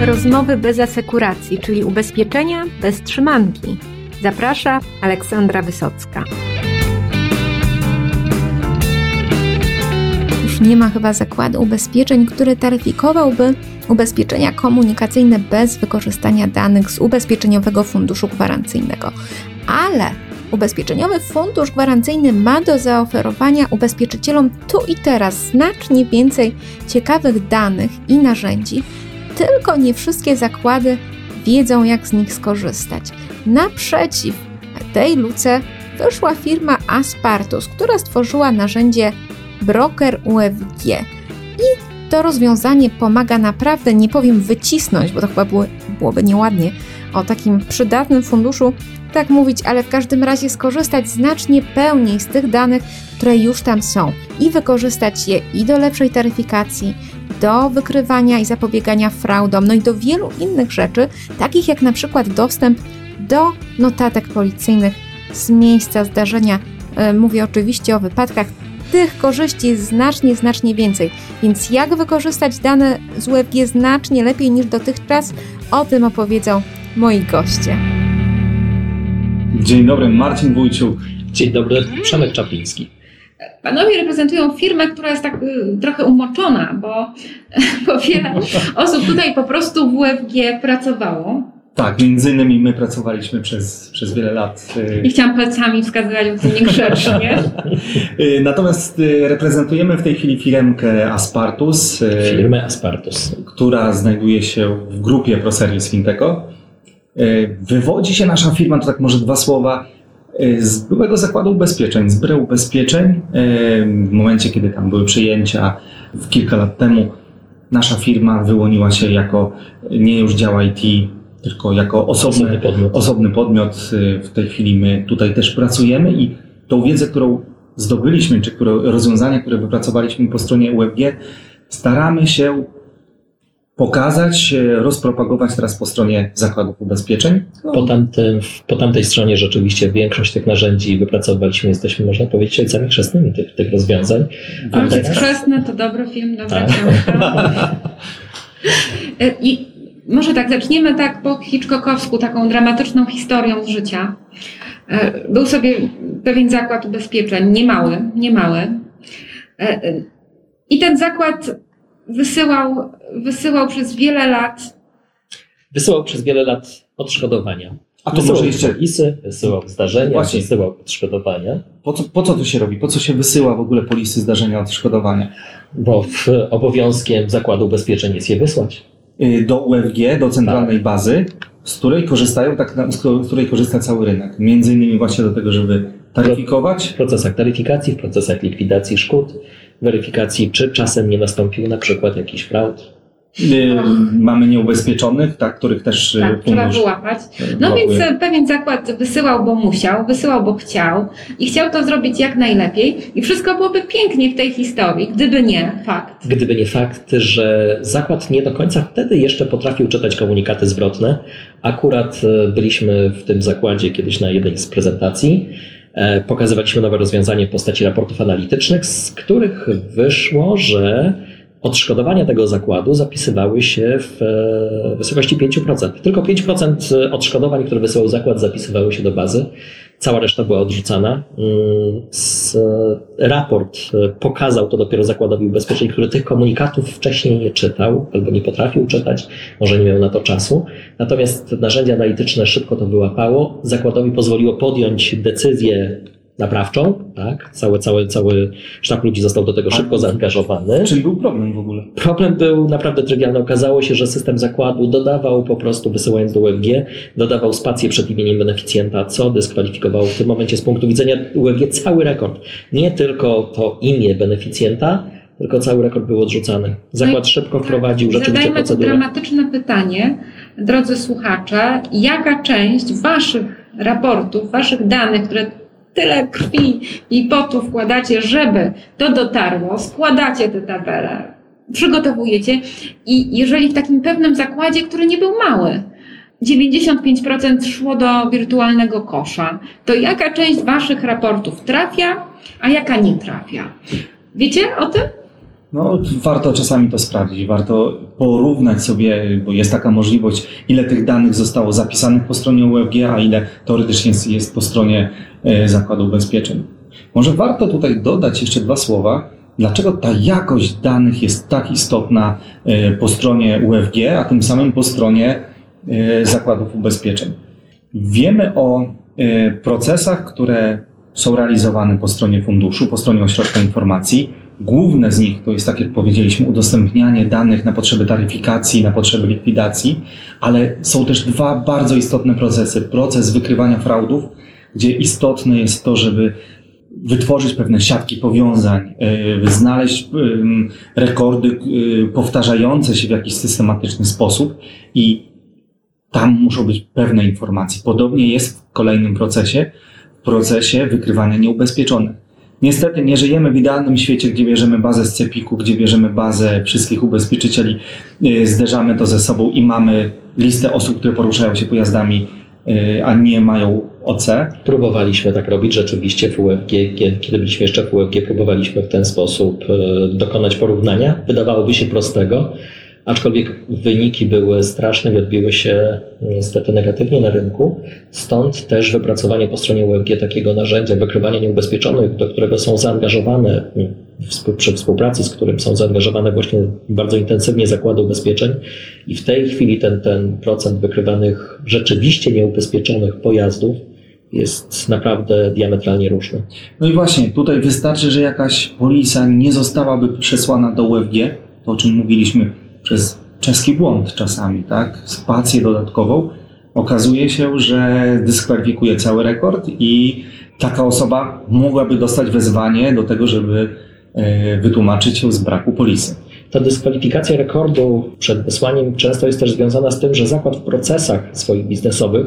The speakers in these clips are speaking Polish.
Rozmowy bez asekuracji, czyli ubezpieczenia bez trzymanki. Zaprasza Aleksandra Wysocka. Już nie ma chyba zakładu ubezpieczeń, który taryfikowałby ubezpieczenia komunikacyjne bez wykorzystania danych z ubezpieczeniowego funduszu gwarancyjnego. Ale Ubezpieczeniowy fundusz gwarancyjny ma do zaoferowania ubezpieczycielom tu i teraz znacznie więcej ciekawych danych i narzędzi, tylko nie wszystkie zakłady wiedzą, jak z nich skorzystać. Naprzeciw tej luce wyszła firma Aspartus, która stworzyła narzędzie Broker UFG. I to rozwiązanie pomaga naprawdę, nie powiem wycisnąć, bo to chyba było, byłoby nieładnie, o takim przydatnym funduszu tak mówić, ale w każdym razie skorzystać znacznie pełniej z tych danych, które już tam są i wykorzystać je i do lepszej taryfikacji, do wykrywania i zapobiegania fraudom, no i do wielu innych rzeczy, takich jak na przykład dostęp do notatek policyjnych z miejsca zdarzenia. E, mówię oczywiście o wypadkach. Tych korzyści jest znacznie, znacznie więcej. Więc jak wykorzystać dane z UFG znacznie lepiej niż dotychczas, o tym opowiedzą moi goście. Dzień dobry, Marcin Wójciuk. Dzień dobry, Przemek Czapliński. Panowie reprezentują firmę, która jest tak y, trochę umoczona, bo, bo wiele osób tutaj po prostu w UFG pracowało. Tak, między innymi my pracowaliśmy przez, przez wiele lat. Y, I chciałam palcami wskazywać, bo to niegrzecznie. Y, natomiast reprezentujemy w tej chwili firmę Aspartus. Firmę Aspartus. Która znajduje się w grupie ProService Finteco. Wywodzi się nasza firma, to tak może dwa słowa, z byłego zakładu ubezpieczeń, z Breu Ubezpieczeń. E, w momencie, kiedy tam były przyjęcia w kilka lat temu, nasza firma wyłoniła się jako nie już dział IT, tylko jako osobny, osobny, podmiot. osobny podmiot. W tej chwili my tutaj też pracujemy i tą wiedzę, którą zdobyliśmy, czy które, rozwiązania, które wypracowaliśmy po stronie UFG, staramy się pokazać, rozpropagować teraz po stronie zakładów ubezpieczeń. No. Po, tamtym, po tamtej stronie rzeczywiście większość tych narzędzi wypracowaliśmy, jesteśmy, można powiedzieć, ojcami chrzestnymi tych, tych rozwiązań. Ojciec teraz... chrzestny to dobry film, dobra książka. I może tak, zaczniemy tak po Hitchcockowsku, taką dramatyczną historią z życia. E, był sobie pewien zakład ubezpieczeń, niemały, niemały. E, e, I ten zakład wysyłał, wysyłał przez wiele lat. Wysyłał przez wiele lat odszkodowania. A to wysyłał może jeszcze polisy, wysyłał zdarzenia, Właśnie. wysyłał odszkodowania. Po co, po co to się robi? Po co się wysyła w ogóle polisy zdarzenia odszkodowania? Bo w obowiązkiem zakładu ubezpieczeń jest je wysłać. Y, do UFG, do centralnej tak. bazy, z której korzystają, tak, z której korzysta cały rynek. Między innymi właśnie do tego, żeby taryfikować. W procesach taryfikacji, w procesach likwidacji szkód, weryfikacji, czy czasem nie nastąpił na przykład jakiś fraud. Yy, mamy nieubezpieczonych, tak, których też y, tak, trzeba wyłapać. No więc pewien zakład wysyłał, bo musiał, wysyłał, bo chciał i chciał to zrobić jak najlepiej i wszystko byłoby pięknie w tej historii, gdyby nie fakt. Gdyby nie fakt, że zakład nie do końca wtedy jeszcze potrafił czytać komunikaty zwrotne. Akurat y, byliśmy w tym zakładzie kiedyś na jednej z prezentacji E, pokazywaliśmy nowe rozwiązanie w postaci raportów analitycznych, z których wyszło, że odszkodowania tego zakładu zapisywały się w e, wysokości 5%. Tylko 5% odszkodowań, które wysyłał zakład, zapisywały się do bazy. Cała reszta była odrzucana. Mm, raport e, pokazał to dopiero zakładowi ubezpieczeń, który tych komunikatów wcześniej nie czytał albo nie potrafił czytać, może nie miał na to czasu. Natomiast narzędzie analityczne szybko to wyłapało. Zakładowi pozwoliło podjąć decyzję naprawczą, tak? Cały, cały, cały sztab ludzi został do tego szybko zaangażowany. Czym był problem w ogóle? Problem był naprawdę trywialny. Okazało się, że system zakładu dodawał po prostu, wysyłając do UFG, dodawał spację przed imieniem beneficjenta, co dyskwalifikowało w tym momencie z punktu widzenia UFG cały rekord. Nie tylko to imię beneficjenta, tylko cały rekord był odrzucany. Zakład no szybko wprowadził rzeczywiście Zadajmy procedurę. Zadajmy dramatyczne pytanie, drodzy słuchacze, jaka część waszych raportów, waszych danych, które tyle krwi i potu wkładacie, żeby to dotarło, składacie te tabele, przygotowujecie i jeżeli w takim pewnym zakładzie, który nie był mały, 95% szło do wirtualnego kosza, to jaka część Waszych raportów trafia, a jaka nie trafia? Wiecie o tym? No, warto czasami to sprawdzić, warto porównać sobie, bo jest taka możliwość, ile tych danych zostało zapisanych po stronie UFG, a ile teoretycznie jest, po stronie e, Zakładu Ubezpieczeń. Może warto tutaj dodać jeszcze dwa słowa, dlaczego ta jakość danych jest tak istotna e, po stronie UFG, a tym samym po stronie e, Zakładów Ubezpieczeń. Wiemy o procesach, które są realizowane po stronie funduszu, po stronie ośrodka informacji Główne z nich to jest, tak jak powiedzieliśmy, udostępnianie danych na potrzeby taryfikacji, na potrzeby likwidacji, ale są też dwa bardzo istotne procesy. Proces wykrywania fraudów, gdzie istotne jest to, żeby wytworzyć pewne siatki powiązań, e, znaleźć rekordy e, powtarzające się w jakiś systematyczny sposób i tam muszą być pewne informacje. Podobnie jest w kolejnym procesie, w procesie wykrywania nieubezpieczonych Niestety nie żyjemy w idealnym świecie, gdzie bierzemy bazę z Cepiku, gdzie bierzemy bazę wszystkich ubezpieczycieli, y, zderzamy to ze sobą i mamy listę osób, które poruszają się pojazdami, y, a nie mają OC. Próbowaliśmy tak robić rzeczywiście w UFG, kiedy byliśmy jeszcze w UFG, próbowaliśmy w ten sposób y, dokonać porównania. Wydawałoby się prostego, aczkolwiek wyniki były straszne i odbiły się niestety negatywnie na rynku. Stąd też wypracowanie po stronie UFG takiego narzędzia wykrywania nieubezpieczonych, do którego są zaangażowane, przy współpracy z którym są zaangażowane właśnie bardzo intensywnie zakłady ubezpieczeń i w tej chwili ten, ten procent wykrywanych rzeczywiście nieubezpieczonych pojazdów jest naprawdę diametralnie różny. No i właśnie, tutaj wystarczy, że jakaś polisa nie zostałaby przesłana do UFG, to o czym mówiliśmy przez czeski błąd czasami, tak, spację dodatkową, okazuje się, że dyskwalifikuje cały rekord i taka osoba mogłaby dostać wezwanie do tego, żeby e, wytłumaczyć się z braku polisy. Ta dyskwalifikacja rekordu przed wysłaniem często jest też związana z tym, że zakład w procesach swoich biznesowych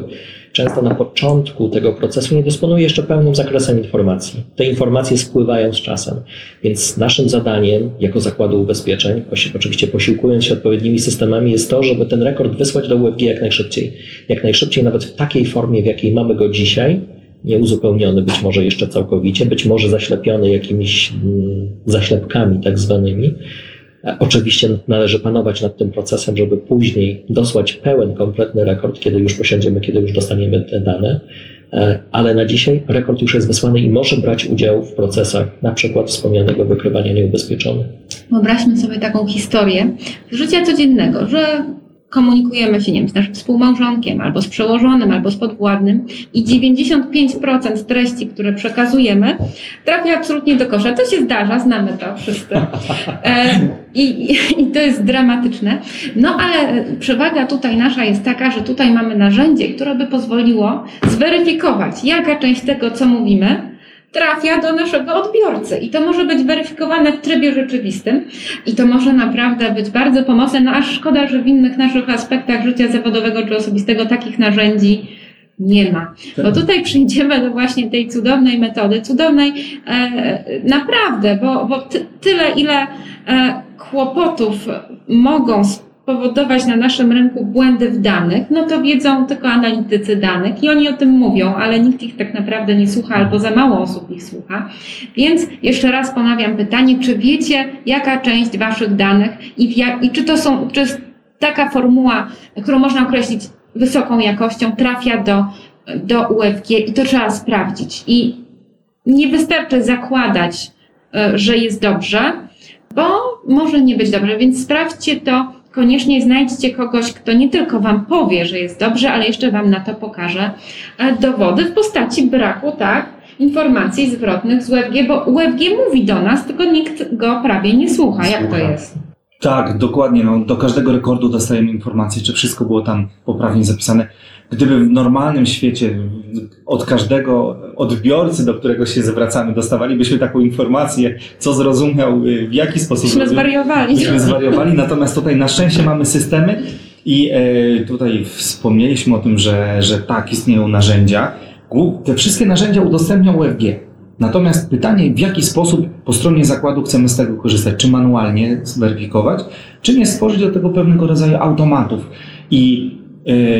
często na początku tego procesu nie dysponuje jeszcze pełnym zakresem informacji. Te informacje spływają z czasem, więc naszym zadaniem jako zakładu ubezpieczeń, oczywiście posiłkując się odpowiednimi systemami, jest to, żeby ten rekord wysłać do UFG jak najszybciej. Jak najszybciej, nawet w takiej formie, w jakiej mamy go dzisiaj, nieuzupełniony być może jeszcze całkowicie, być może zaślepiony jakimiś mm, zaślepkami tak zwanymi, Oczywiście należy panować nad tym procesem, żeby później dosłać pełen, kompletny rekord, kiedy już posiądziemy, kiedy już dostaniemy te dane. E, ale na dzisiaj rekord już jest wysłany i może brać udział w procesach, na przykład wspomnianego wykrywania nieubezpieczonych. Wyobraźmy sobie taką historię z życia codziennego, że komunikujemy się, nie wiem, z naszym współmałżonkiem, albo z przełożonym, albo z podwładnym i 95% treści, które przekazujemy, trafia absolutnie do kosza. To się zdarza, znamy to wszyscy. E, i, I to jest dramatyczne. No ale przewaga tutaj nasza jest taka, że tutaj mamy narzędzie, które by pozwoliło zweryfikować, jaka część tego, co mówimy, trafia do naszego odbiorcy. I to może być weryfikowane w trybie rzeczywistym i to może naprawdę być bardzo pomocne, no aż szkoda, że w innych naszych aspektach życia zawodowego czy osobistego takich narzędzi nie ma. Bo tak. tutaj przyjdziemy do właśnie tej cudownej metody, cudownej e, naprawdę, bo, bo ty, tyle, ile e, kłopotów mogą powodować na naszym rynku błędy w danych, no to wiedzą tylko analitycy danych i oni o tym mówią, ale nikt ich tak naprawdę nie słucha albo za mało osób ich słucha. Więc jeszcze raz ponawiam pytanie, czy wiecie, jaka część waszych danych i, i czy to są, czy taka formuła, którą można określić wysoką jakością, trafia do, do UFG i to trzeba sprawdzić. I nie wystarczy zakładać, e, że jest dobrze, bo może nie być dobrze, więc sprawdźcie to koniecznie znajdźcie kogoś, kto nie tylko Wam powie, że jest dobrze, ale jeszcze Wam na to pokaże e, dowody w postaci braku, tak, informacji zwrotnych z UFG, bo UFG mówi do nas, tylko nikt go prawie nie słucha. Jak to jest? Tak, dokładnie. No, do każdego rekordu dostajemy informację, czy wszystko było tam poprawnie zapisane. Gdyby w normalnym świecie od każdego odbiorcy, do którego się zwracamy, dostawalibyśmy taką informację, co zrozumiał, y, w jaki sposób. Byśmy zwariowali. Byśmy zwariowali, natomiast tutaj na szczęście mamy systemy i e, tutaj wspomnieliśmy o tym, że, że tak, istnieją narzędzia. Te wszystkie narzędzia udostępniał UFG. Natomiast pytanie, w jaki sposób po stronie zakładu chcemy z tego korzystać? Czy manualnie zweryfikować, czy nie stworzyć do tego pewnego rodzaju automatów? I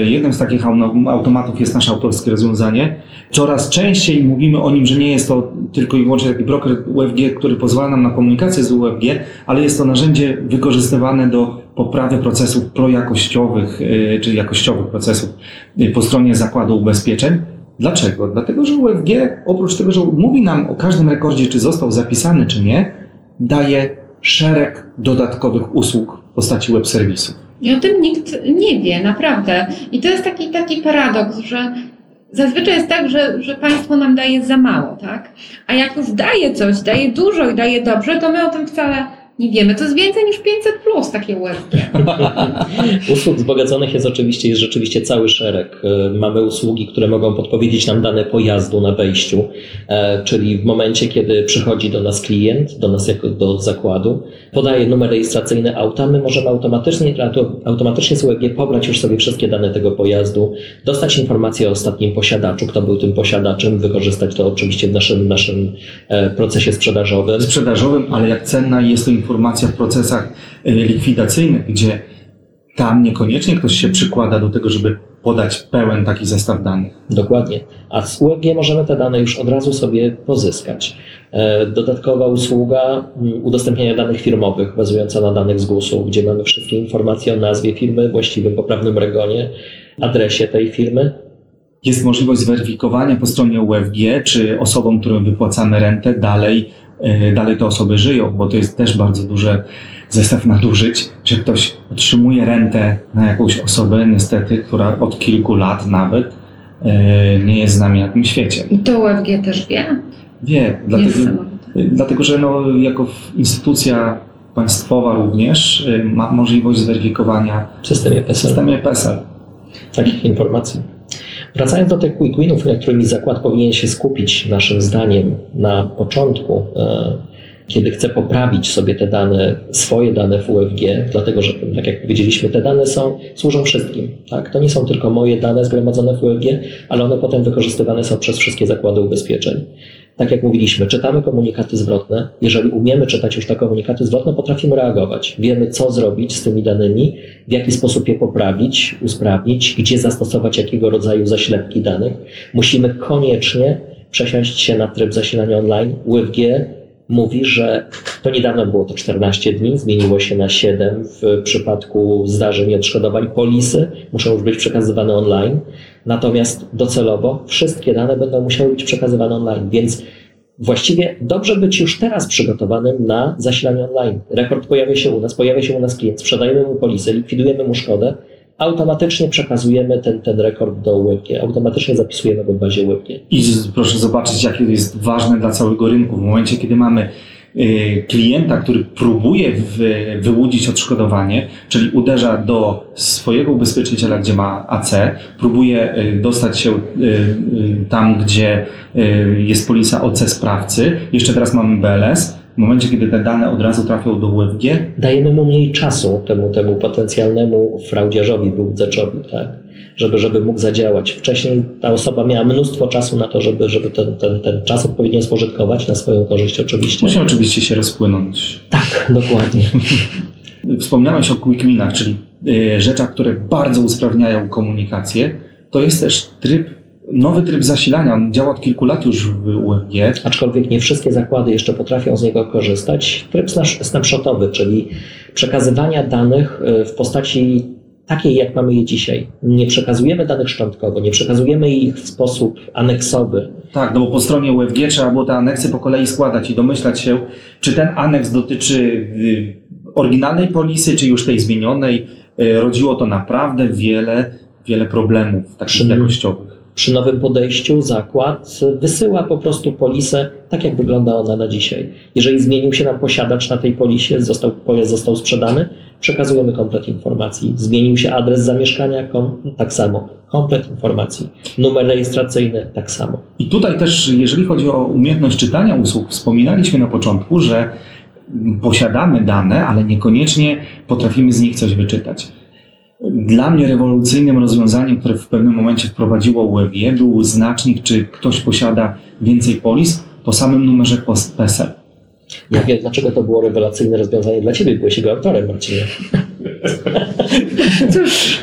jednym z takich automatów jest nasze autorskie rozwiązanie. Coraz częściej mówimy o nim, że nie jest to tylko i wyłącznie taki broker UFG, który pozwala nam na komunikację z UFG, ale jest to narzędzie wykorzystywane do poprawy procesów projakościowych, e, czy jakościowych procesów e, po stronie zakładu ubezpieczeń. Dlaczego? Dlatego, że UFG oprócz tego, że mówi nam o każdym rekordzie, czy został zapisany, czy nie, daje szereg dodatkowych usług w postaci web serwisu. I o tym nikt nie wie, naprawdę. I to jest taki, taki paradoks, że zazwyczaj jest tak, że, że państwo nam daje za mało, tak? A jak już daje coś, daje dużo i daje dobrze, to my o tym wcale nie wiemy. To jest więcej niż 500 plus takie UFG. Usług wzbogaconych jest oczywiście, jest rzeczywiście cały szereg. E, mamy usługi, które mogą podpowiedzieć nam dane pojazdu na wejściu, e, czyli w momencie, kiedy przychodzi do nas klient, do nas jako do zakładu, podaje numer rejestracyjny auta, my możemy automatycznie, automatycznie z UEG pobrać już sobie wszystkie dane tego pojazdu, dostać informację o ostatnim posiadaczu, kto był tym posiadaczem, wykorzystać to oczywiście w naszym, naszym e, procesie sprzedażowym. Sprzedażowym, ale jak cenna jest to informacja w procesach e, likwidacyjnych, gdzie tam niekoniecznie ktoś się przykłada do tego, żeby podać pełen taki zestaw danych. Dokładnie. A z UEG możemy te dane już od razu sobie pozyskać. E, dodatkowa usługa mm, udostępniania danych firmowych bazująca na danych z GUS-u, gdzie mamy wszystkie informacje o nazwie firmy, właściwym poprawnym regonie, adresie tej firmy. Jest możliwość zweryfikowania po stronie UFG, czy osobom, którym wypłacamy rentę, dalej, e, dalej te osoby żyją, bo to jest też bardzo duże zestaw nadużyć, że ktoś otrzymuje rentę na jakąś osobę, niestety, która od kilku lat nawet e, nie jest z nami na tym świecie. I to UFG też wie? Wie, dlatego, dlatego że no, jako instytucja państwowa również y, ma możliwość zweryfikowania w systemie PESEL, systemie PESEL. takich informacji. Wracając do tych quick winów, na którymi zakład powinien się skupić, naszym zdaniem, na początku, e, kiedy chce poprawić sobie te dane, swoje dane w UFG, dlatego że, tak jak powiedzieliśmy, te dane są, służą wszystkim. Tak? To nie są tylko moje dane zgromadzone w UFG, ale one potem wykorzystywane są przez wszystkie zakłady ubezpieczeń tak jak mówiliśmy, czytamy komunikaty zwrotne. Jeżeli umiemy czytać już te komunikaty zwrotne, potrafimy reagować. Wiemy, co zrobić z tymi danymi, w jaki sposób je poprawić, usprawnić, gdzie zastosować jakiego rodzaju zaślepki danych. Musimy koniecznie przesiąść się na tryb zasilania online. UFG mówi, że to niedawno było to 14 dni, zmieniło się na 7 w przypadku zdarzeń i odszkodowań polisy, muszą już być przekazywane online. Natomiast docelowo wszystkie dane będą musiały być przekazywane online, więc właściwie dobrze być już teraz przygotowanym na zasilanie online. Rekord pojawia się u nas, pojawia się u nas klient, sprzedajemy mu polisę, likwidujemy mu szkodę, automatycznie przekazujemy ten, ten rekord do UEG, automatycznie zapisujemy go w bazie UEG. I proszę zobaczyć, jakie jest ważne dla całego rynku. W momencie, kiedy mamy y, klienta, który próbuje wyłudzić odszkodowanie, czyli uderza do swojego ubezpieczyciela, gdzie ma AC, próbuje y, dostać się y, tam, gdzie jest polisa OC sprawcy, jeszcze teraz mamy BLS, w momencie, kiedy te dane od razu trafią do UFG, dajemy mu mniej czasu temu, temu potencjalnemu fraudziarzowi, wyłudzaczowi, tak? Żeby, żeby mógł zadziałać. Wcześniej ta osoba miała mnóstwo czasu na to, żeby, żeby ten, ten, ten czas odpowiednio spożytkować na swoją korzyść oczywiście. Musi oczywiście się rozpłynąć. Tak, dokładnie. Wspomniałeś o quick czyli y, rzeczach, które bardzo usprawniają komunikację. To jest też tryb nowy tryb zasilania, on działa od kilku lat już w UFG. Aczkolwiek nie wszystkie zakłady jeszcze potrafią z niego korzystać. Tryb snapshotowy, czyli przekazywania danych e, w postaci takiej, jak mamy je dzisiaj. Nie przekazujemy danych szczątkowo, nie przekazujemy ich w sposób aneksowy. Tak, no bo po stronie UFG trzeba było te aneksy po kolei składać i domyślać się, czy ten aneks dotyczy y, oryginalnej polisy, czy już tej zmienionej. Y, rodziło to naprawdę wiele, wiele problemów takich jakościowych przy nowym podejściu zakład wysyła po prostu polisę tak, jak wygląda ona na dzisiaj. Jeżeli zmienił się nam posiadacz na tej polisie, został, pojazd został sprzedany, przekazujemy komplet informacji. Zmienił się adres zamieszkania, kom, tak samo. Komplet informacji. Numer rejestracyjny, tak samo. I tutaj też, jeżeli chodzi o umiejętność czytania usług, wspominaliśmy na początku, że posiadamy dane, ale niekoniecznie potrafimy z nich coś wyczytać. Dla mnie rewolucyjnym rozwiązaniem, które w pewnym momencie wprowadziło UEG, był znacznik, czy ktoś posiada więcej polis po samym numerze PESEL. Ja wiem, dlaczego to było rewelacyjne rozwiązanie dla Ciebie, byłeś jego autorem, Marcinie. Cóż,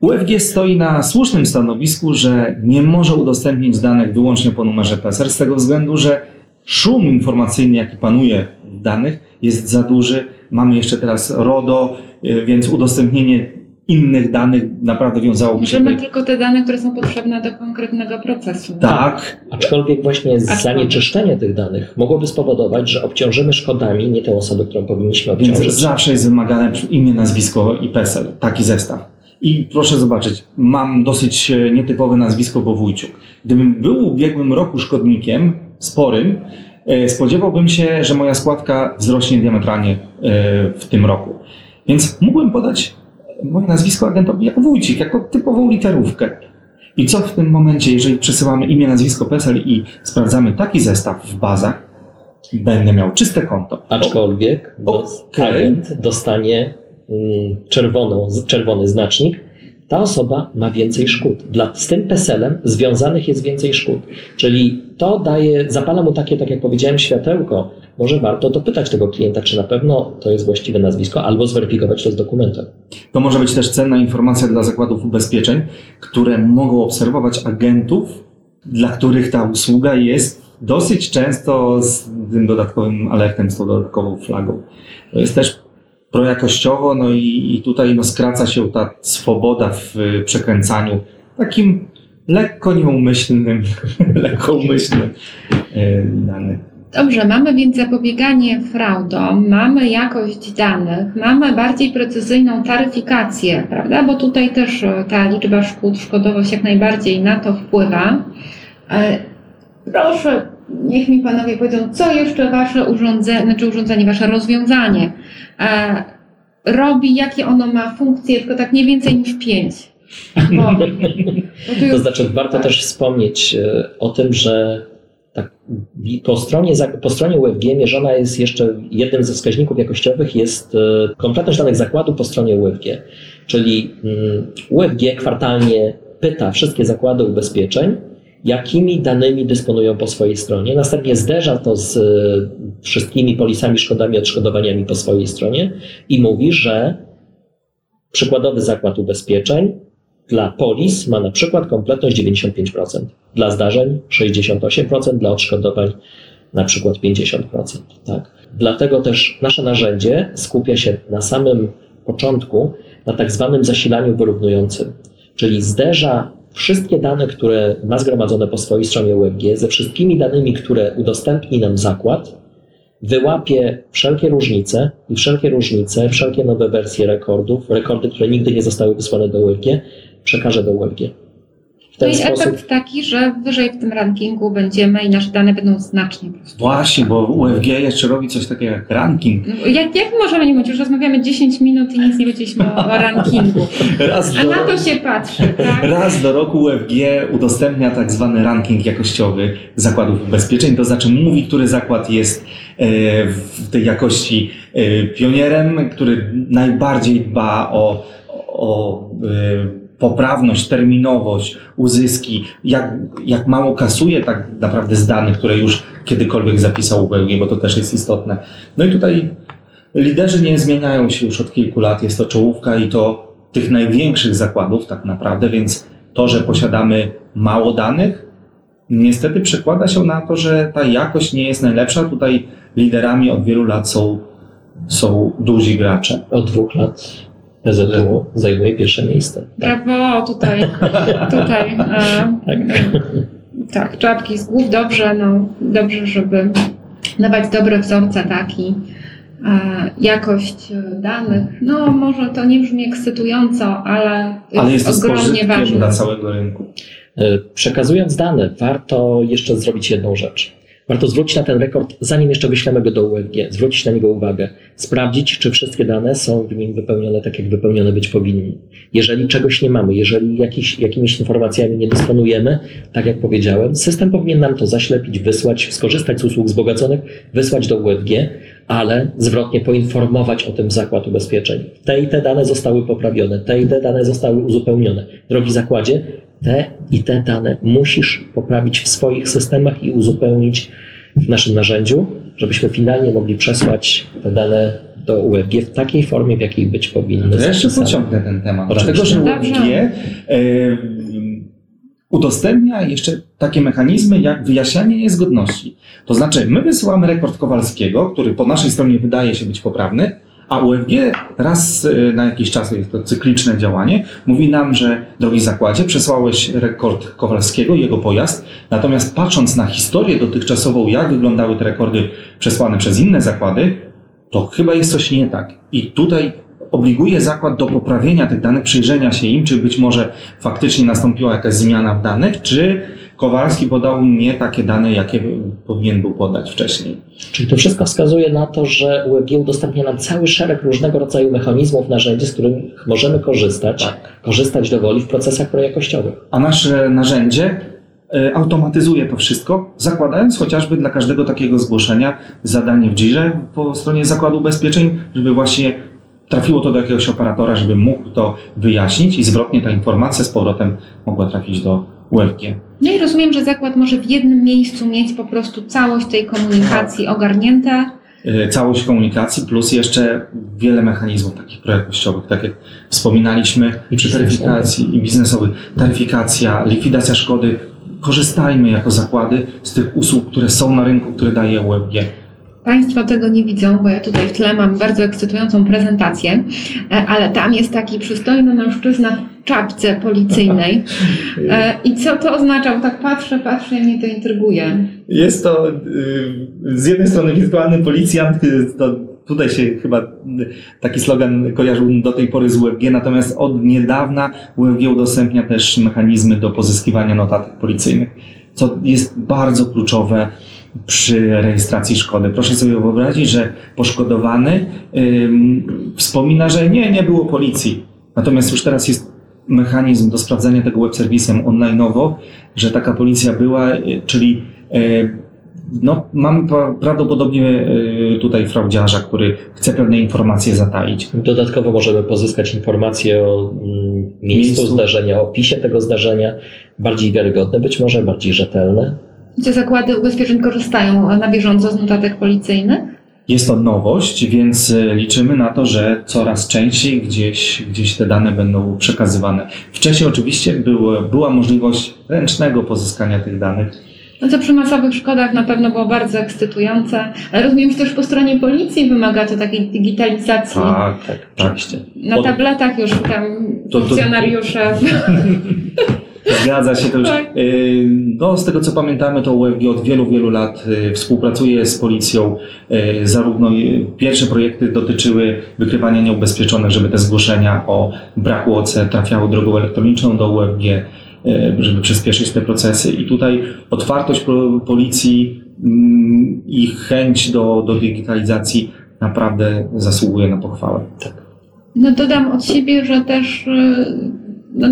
UFG stoi na słusznym stanowisku, że nie może udostępnić danych wyłącznie po numerze PESEL z tego względu, że szum informacyjny, jaki panuje w danych jest za duży. Mamy jeszcze teraz RODO, więc udostępnienie innych danych naprawdę wiązałoby się... możemy tylko te dane, które są potrzebne do konkretnego procesu. Tak, Aczkolwiek właśnie Aczkolwiek. zanieczyszczenie tych danych mogłoby spowodować, że obciążymy szkodami nie tę osobę, którą powinniśmy Więc obciążyć. zawsze jest wymagane imię, nazwisko i PESEL. Taki zestaw. I proszę zobaczyć, mam dosyć e, nietypowe nazwisko, bo Wójciuk. Gdybym był w ubiegłym roku szkodnikiem sporym, e, spodziewałbym się, że moja składka wzrośnie diametralnie e, w tym roku. Więc mógłbym podać moje nazwisko agentowi jako Wójcik, jako typową literówkę. I co w tym momencie, jeżeli przesyłamy imię, nazwisko, PESEL i sprawdzamy taki zestaw w bazach, będę miał czyste konto. Aczkolwiek do, Okej. agent dostanie mm, czerwoną, czerwony znacznik, ta osoba ma więcej szkód. Dla, z tym PESEL-em związanych jest więcej szkód. Czyli to daje, zapala mu takie, tak jak powiedziałem, światełko. Może warto dopytać tego klienta, czy na pewno to jest właściwe nazwisko, albo zweryfikować to z dokumentem. To może być też cenna informacja dla zakładów ubezpieczeń, które mogą obserwować agentów, dla których ta usługa jest dosyć często z tym dodatkowym alertem, z tą dodatkową flagą. To jest też projakościowo, no i, i tutaj no, skraca się ta swoboda w y, przekręcaniu takim lekko nieumyślnym, lekko umyślnym y, danych. Dobrze, mamy więc zapobieganie fraudom, mamy jakość danych, mamy bardziej precyzyjną taryfikację, prawda? Bo tutaj też e, ta liczba szkód, szkodowość jak najbardziej na to wpływa. E, Proszę, niech mi panowie powiedzą, co jeszcze wasze urządzenie, znaczy urządzenie, wasze rozwiązanie e, robi, jakie ono ma funkcje, tylko tak nie więcej niż pięć. Bo, bo tu To już znaczy, warto też wspomnieć o tym, że tak, po, stronie, po stronie UFG mierzona jest jeszcze jednym ze wskaźników jakościowych jest e, kompletność danych zakładu po stronie UFG. Czyli mm, UFG kwartalnie pyta wszystkie zakłady ubezpieczeń, jakimi danymi dysponują po swojej stronie. Następnie zderza to z e, wszystkimi polisami, szkodami, odszkodowaniami po swojej stronie i mówi, że przykładowy zakład ubezpieczeń dla polis ma na przykład kompletność 95%, dla zdarzeń 68%, dla odszkodowań na przykład 50%. Tak? Dlatego też nasze narzędzie skupia się na samym początku na tak zwanym zasilaniu wyrównującym, czyli zderza wszystkie dane, które ma zgromadzone po swojej stronie UFG ze wszystkimi danymi, które udostępni nam zakład, wyłapie wszelkie różnice i wszelkie różnice, wszelkie nowe wersje rekordów, rekordy, które nigdy nie zostały wysłane do UFG, przekaże do UFG. W No ten i sposób efekt taki, że wyżej w tym rankingu będziemy i nasze dane będą znacznie po prostu. Właśnie, bo UFG jeszcze robi coś takiego jak ranking. No, Jak, jak możemy nie mówić? Już rozmawiamy 10 minut i nic nie powiedzieliśmy o, o rankingu. Raz A do, na to się patrzy, tak? raz do roku UFG udostępnia tak zwany ranking jakościowy zakładów ubezpieczeń, to znaczy mówi, który zakład jest e, w tej jakości e, pionierem, który najbardziej dba o, o e, poprawność, terminowość, uzyski, jak, jak mało kasuje tak naprawdę z danych, które już kiedykolwiek zapisał UFG, bo to też jest istotne. No i tutaj liderzy nie zmieniają się już od kilku lat, jest to czołówka i to tych największych zakładów tak naprawdę, więc to, że posiadamy mało danych, niestety przekłada się na to, że ta jakość nie jest najlepsza. Tutaj liderami od wielu lat są, są duzi gracze. od dwóch lat PZU zajmuje pierwsze miejsce. Brawo, tutaj, tutaj. E, Tak. tak, czapki z głów, dobrze, no, dobrze, żeby dawać dobre wzorce, taki. E, jakość danych, no może to nie brzmi ekscytująco, ale, Ale jest to z ogromnie ważne. dla całego rynku. E, Przekazując dane, warto jeszcze zrobić jedną rzecz. Warto zwrócić na ten rekord, zanim jeszcze wyślemy go do UFG, zwrócić na niego uwagę, sprawdzić, czy wszystkie dane są w nim wypełnione tak, jak wypełnione być powinny. Jeżeli czegoś nie mamy, jeżeli jakimiś informacjami nie dysponujemy, tak jak powiedziałem, system powinien nam to zaślepić, wysłać, skorzystać z usług wzbogaconych, wysłać do UFG, ale zwrotnie poinformować o tym zakład ubezpieczeń. Te i te dane zostały poprawione, te i te dane zostały uzupełnione. Drogi zakładzie, te i te dane musisz poprawić w swoich systemach i uzupełnić w naszym narzędziu, żebyśmy finalnie mogli przesłać te dane do UFG w takiej formie, w jakiej być powinny. To ja jeszcze pociągnę ten temat. Oczywiście. Dlatego, że Dobrze. UFG e, udostępnia jeszcze takie mechanizmy jak wyjaśnianie niezgodności. To znaczy, my wysyłamy rekord Kowalskiego, który po naszej stronie wydaje się być poprawny, a UFG raz e, na jakiś czas, jest to cykliczne działanie, mówi nam, że drogi zakładzie, przesłałeś rekord Kowalskiego, jego pojazd, natomiast patrząc na historię dotychczasową, jak wyglądały te rekordy przesłane przez inne zakłady, to chyba jest coś nie tak. I tutaj obliguje zakład do poprawienia tych danych, przyjrzenia się im, czy być może faktycznie nastąpiła jakaś zmiana w danych, czy Kowalski podał nie takie dane, jakie powinien był podać wcześniej. Czyli to wszystko wskazuje na to, że UFG udostępnia nam cały szereg różnego rodzaju mechanizmów, narzędzi, z których możemy korzystać, Tak. korzystać do woli w procesach projakościowych. A nasze narzędzie e, automatyzuje to wszystko, zakładając chociażby dla każdego takiego zgłoszenia zadanie w Jirze po stronie Zakładu Ubezpieczeń, żeby właśnie trafiło to do jakiegoś operatora, żeby mógł to wyjaśnić i zwrotnie ta informacja z powrotem mogła trafić do UFG. No i rozumiem, że zakład może w jednym miejscu mieć po prostu całość tej komunikacji ogarnięte. E, Całość komunikacji plus jeszcze wiele mechanizmów takich projakościowych, tak jak wspominaliśmy I przy biznesowych. taryfikacji i biznesowych. Taryfikacja, likwidacja szkody. Korzystajmy jako zakłady z tych usług, które są na rynku, które daje UFG. Państwo tego nie widzą, bo ja tutaj w tle mam bardzo ekscytującą prezentację, e, ale tam jest taki przystojny mężczyzna w czapce policyjnej. E, I co to oznacza? Bo tak patrzę, patrzę i mnie to intryguje. Jest to y, z jednej strony wirtualny policjant, y, tutaj się chyba y, taki slogan kojarzył do tej pory z UFG, natomiast od niedawna UFG udostępnia też mechanizmy do pozyskiwania notatek policyjnych, co jest bardzo kluczowe przy rejestracji szkody. Proszę sobie wyobrazić, że poszkodowany ym, wspomina, że nie, nie było policji. Natomiast już teraz jest mechanizm do sprawdzania tego web serwisem online'owo, że taka policja była, y, czyli y, no, mamy pra- prawdopodobnie y, tutaj fraudziarza, który chce pewne informacje zataić. Dodatkowo możemy pozyskać informacje o mm, miejscu Miejscu. zdarzenia, o opisie tego zdarzenia, bardziej wiarygodne, być może bardziej rzetelne. Czy zakłady ubezpieczeń korzystają na bieżąco z notatek policyjnych? Jest to nowość, więc y, liczymy na to, że coraz częściej gdzieś, gdzieś te dane będą przekazywane. Wcześniej oczywiście było, była możliwość ręcznego pozyskania tych danych. No co przy masowych szkodach na pewno było bardzo ekscytujące, ale rozumiem, że też po stronie policji wymaga to takiej digitalizacji. Tak, tak. Oczywiście. Na tabletach już tam To- to- funkcjonariusze. Zgadza się to już. Tak. y, No, z tego co pamiętamy, to UFG od wielu, wielu lat y, współpracuje z policją. y, Zarówno pierwsze projekty dotyczyły wykrywania nieubezpieczonych, żeby te zgłoszenia o braku OC trafiały drogą elektroniczną do UFG, żeby przyspieszyć te procesy. I tutaj otwartość policji mm, i chęć do, do digitalizacji naprawdę zasługuje na pochwałę. No dodam od siebie, że też no,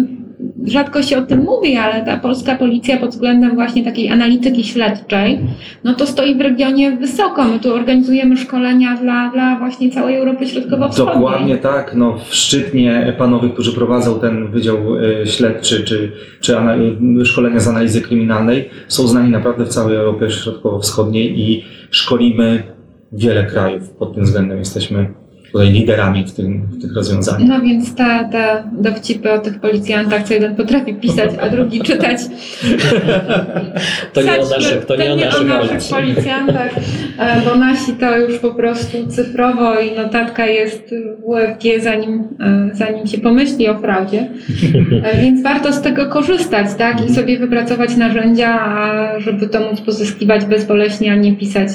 rzadko się o tym mówi, ale ta polska policja pod względem właśnie takiej analityki śledczej, no to stoi w regionie wysoko. My tu organizujemy szkolenia dla, dla właśnie całej Europy Środkowo-Wschodniej. Dokładnie tak. No, w Szczytnie panowie, którzy prowadzą ten wydział e, śledczy czy, czy ana- szkolenia z analizy kryminalnej, są znani naprawdę w całej Europie Środkowo-Wschodniej i szkolimy wiele krajów. Pod tym względem jesteśmy tutaj liderami w, tym, w tych rozwiązaniach. No więc te, te dowcipy o tych policjantach, co jeden potrafi pisać, a drugi czytać. To nie o naszych, to nie o naszych naszych policjantach, e, bo nasi to już po prostu cyfrowo i notatka jest w UFG, zanim, e, zanim się pomyśli o fraudzie. E, Więc warto z tego korzystać, tak? I sobie wypracować narzędzia, żeby to móc pozyskiwać bezboleśnie, a nie pisać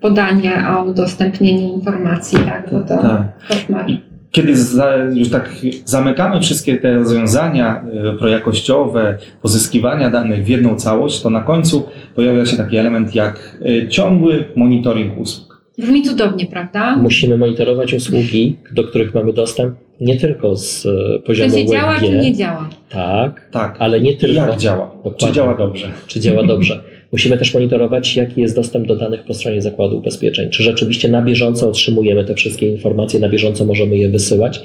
podanie o udostępnienie informacji, tak? Bo to Tak. koszmar. Kiedy za, już tak zamykamy wszystkie te rozwiązania e, projakościowe, pozyskiwania danych w jedną całość, to na końcu pojawia się taki element jak e, ciągły monitoring usług. Brzmi cudownie, prawda? Musimy monitorować usługi, do których mamy dostęp nie tylko z e, Czy poziomu się działa, czy nie działa? tak, Tak. ale nie tylko. Jak działa? Czy Dokładnie. działa dobrze? czy działa dobrze. Musimy też monitorować, jaki jest dostęp do danych po stronie zakładu ubezpieczeń. Czy rzeczywiście na bieżąco otrzymujemy te wszystkie informacje, na bieżąco możemy je wysyłać.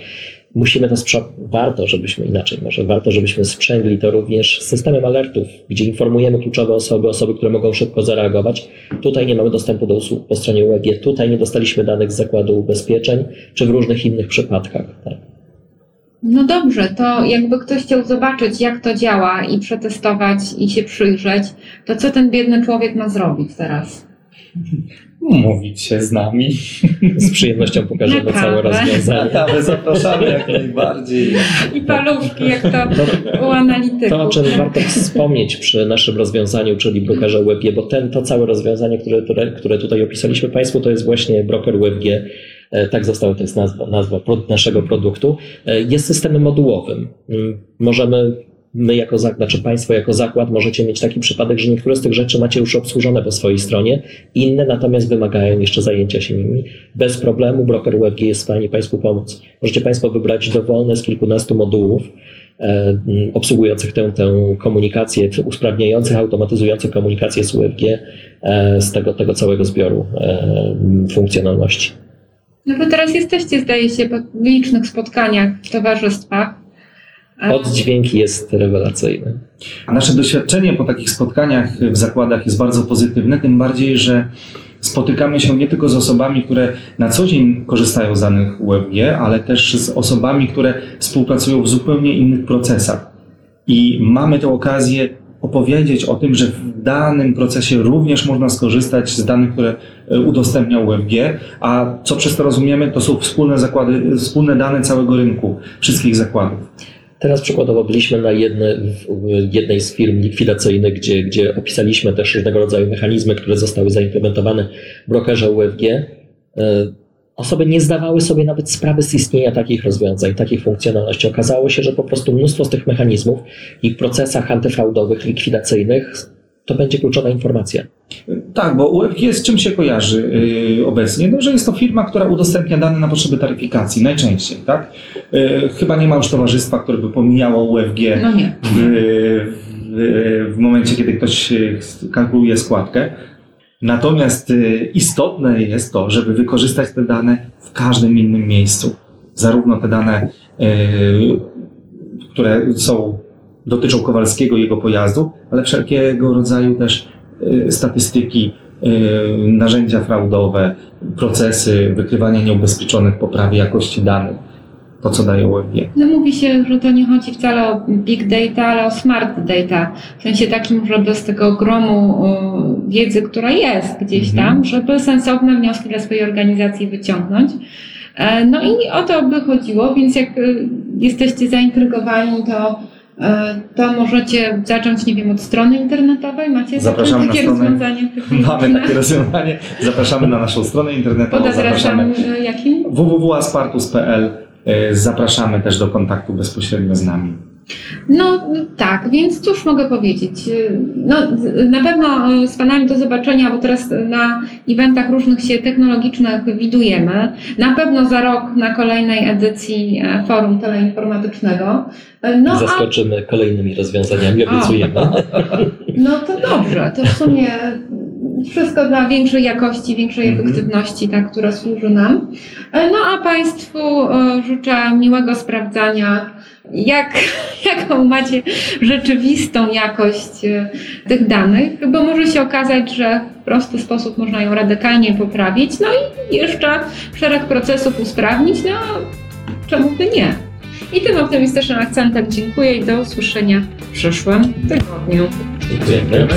musimy to warto, żebyśmy inaczej, może warto, żebyśmy sprzęgli to również systemem alertów, gdzie informujemy kluczowe osoby, osoby, które mogą szybko zareagować. Tutaj nie mamy dostępu do usług po stronie UEG, tutaj nie dostaliśmy danych z zakładu ubezpieczeń, czy w różnych innych przypadkach. Tak. No dobrze, to jakby ktoś chciał zobaczyć, jak to działa i przetestować i się przyjrzeć, to co ten biedny człowiek ma zrobić teraz? Mówić się z nami. Z przyjemnością pokażemy całe rozwiązanie. Ale zapraszamy jak najbardziej. I paluszki, jak to no, u analityków. To, o czym warto wspomnieć przy naszym rozwiązaniu, czyli brokerze WebG, bo ten, to całe rozwiązanie, które, które, które tutaj opisaliśmy Państwu, to jest właśnie broker WebG tak została to jest nazwa, nazwa naszego produktu, e, jest systemem modułowym. Mm, możemy my jako zakład, znaczy Państwo jako zakład możecie mieć taki przypadek, że niektóre z tych rzeczy macie już obsłużone po swojej stronie, inne natomiast wymagają jeszcze zajęcia się nimi. Bez problemu broker WebG jest w stanie Państwu pomóc. Możecie Państwo wybrać dowolne z kilkunastu modułów, e, obsługujących tę, tę komunikację, usprawniających, automatyzujących komunikację z WebG e, z tego, tego całego zbioru e, funkcjonalności. No bo teraz jesteście, zdaje się, w licznych spotkaniach w towarzystwach. Oddźwięk jest rewelacyjny. A nasze doświadczenie po takich spotkaniach w zakładach jest bardzo pozytywne, tym bardziej, że spotykamy się nie tylko z osobami, które na co dzień korzystają z danych UFG, ale też z osobami, które współpracują w zupełnie innych procesach. I mamy tę okazję opowiedzieć o tym, że w danym procesie również można skorzystać z danych, które e, udostępnia UFG, a co przez to rozumiemy, to są wspólne zakłady, wspólne dane całego rynku, wszystkich zakładów. Teraz przykładowo byliśmy na jedne, jednej z firm likwidacyjnych, gdzie, gdzie opisaliśmy też różnego rodzaju mechanizmy, które zostały zaimplementowane w brokerze UFG. Osoby nie zdawały sobie nawet sprawy z istnienia takich rozwiązań, takich funkcjonalności. Okazało się, że po prostu mnóstwo z tych mechanizmów i w procesach antyfraudowych, likwidacyjnych to będzie kluczowa informacja. Tak, bo UFG z czym się kojarzy yy, obecnie? No, że jest to firma, która udostępnia dane na potrzeby taryfikacji, najczęściej, tak? Yy, chyba nie ma już towarzystwa, które by pomijało UFG no nie. W, w, w momencie, kiedy ktoś kalkuluje składkę. Natomiast y, istotne jest to, żeby wykorzystać te dane w każdym innym miejscu. Zarówno te dane, y, które są, dotyczą Kowalskiego i jego pojazdu, ale wszelkiego rodzaju też y, statystyki, narzędzia fraudowe, procesy wykrywania nieubezpieczonych, poprawy jakości danych to, co daje UFG. No mówi się, że to nie chodzi wcale o big data, ale o smart data. W sensie takim, żeby z tego gromu wiedzy, która jest gdzieś mhm. tam, żeby sensowne wnioski dla swojej organizacji wyciągnąć. E, no i o to by chodziło, więc jak e, jesteście zaintrygowani, to e, to możecie zacząć, nie wiem, od strony internetowej. Macie Zapraszamy takie na stronę, rozwiązanie? Mamy takie rozwiązanie. Zapraszamy na naszą stronę internetową. Pod adresem jakim? www.aspartus.pl zapraszamy też do kontaktu bezpośrednio z nami. No tak, więc cóż mogę powiedzieć? No, na pewno z Panami do zobaczenia, bo teraz na eventach różnych się technologicznych widujemy. Na pewno za rok na kolejnej edycji e, forum teleinformatycznego. No, Zaskoczymy a... kolejnymi rozwiązaniami, obiecujemy. No to dobrze, to w sumie wszystko dla większej jakości, większej mhm. efektywności, tak, która służy nam. E, no a Państwu e, życzę miłego sprawdzania, jak, jaką macie rzeczywistą jakość e, tych danych, bo może się okazać, że w prosty sposób można ją radykalnie poprawić, no i jeszcze szereg procesów usprawnić, no czemu by nie? I tym optymistycznym akcentem dziękuję i do usłyszenia w przyszłym tygodniu. Dziękujemy.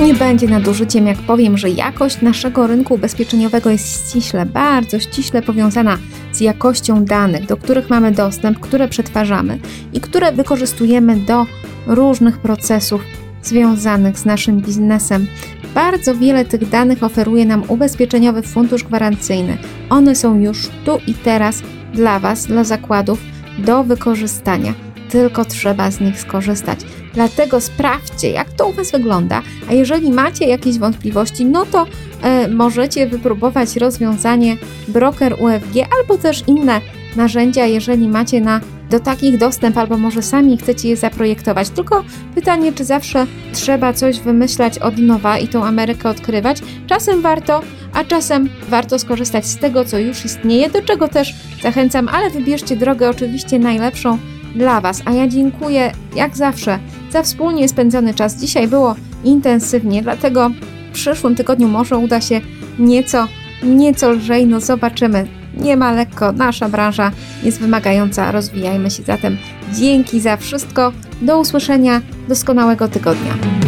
Nie będzie nadużyciem, jak powiem, że jakość naszego rynku ubezpieczeniowego jest ściśle, bardzo ściśle powiązana z jakością danych, do których mamy dostęp, które przetwarzamy i które wykorzystujemy do różnych procesów związanych z naszym biznesem. Bardzo wiele tych danych oferuje nam Ubezpieczeniowy Fundusz Gwarancyjny. One są już tu i teraz dla Was, dla zakładów, do wykorzystania tylko trzeba z nich skorzystać. Dlatego sprawdźcie, jak to u Was wygląda, a jeżeli macie jakieś wątpliwości, no to e, możecie wypróbować rozwiązanie Broker UFG albo też inne narzędzia, jeżeli macie na do takich dostęp, albo może sami chcecie je zaprojektować. Tylko pytanie, czy zawsze trzeba coś wymyślać od nowa i tą Amerykę odkrywać? Czasem warto, a czasem warto skorzystać z tego, co już istnieje, do czego też zachęcam, ale wybierzcie drogę oczywiście najlepszą dla Was. A ja dziękuję, jak zawsze, za wspólnie spędzony czas. Dzisiaj było intensywnie, dlatego w przyszłym tygodniu może uda się nieco, nieco lżej, no zobaczymy. Nie ma lekko, nasza branża jest wymagająca, rozwijajmy się zatem. Dzięki za wszystko, do usłyszenia, doskonałego tygodnia.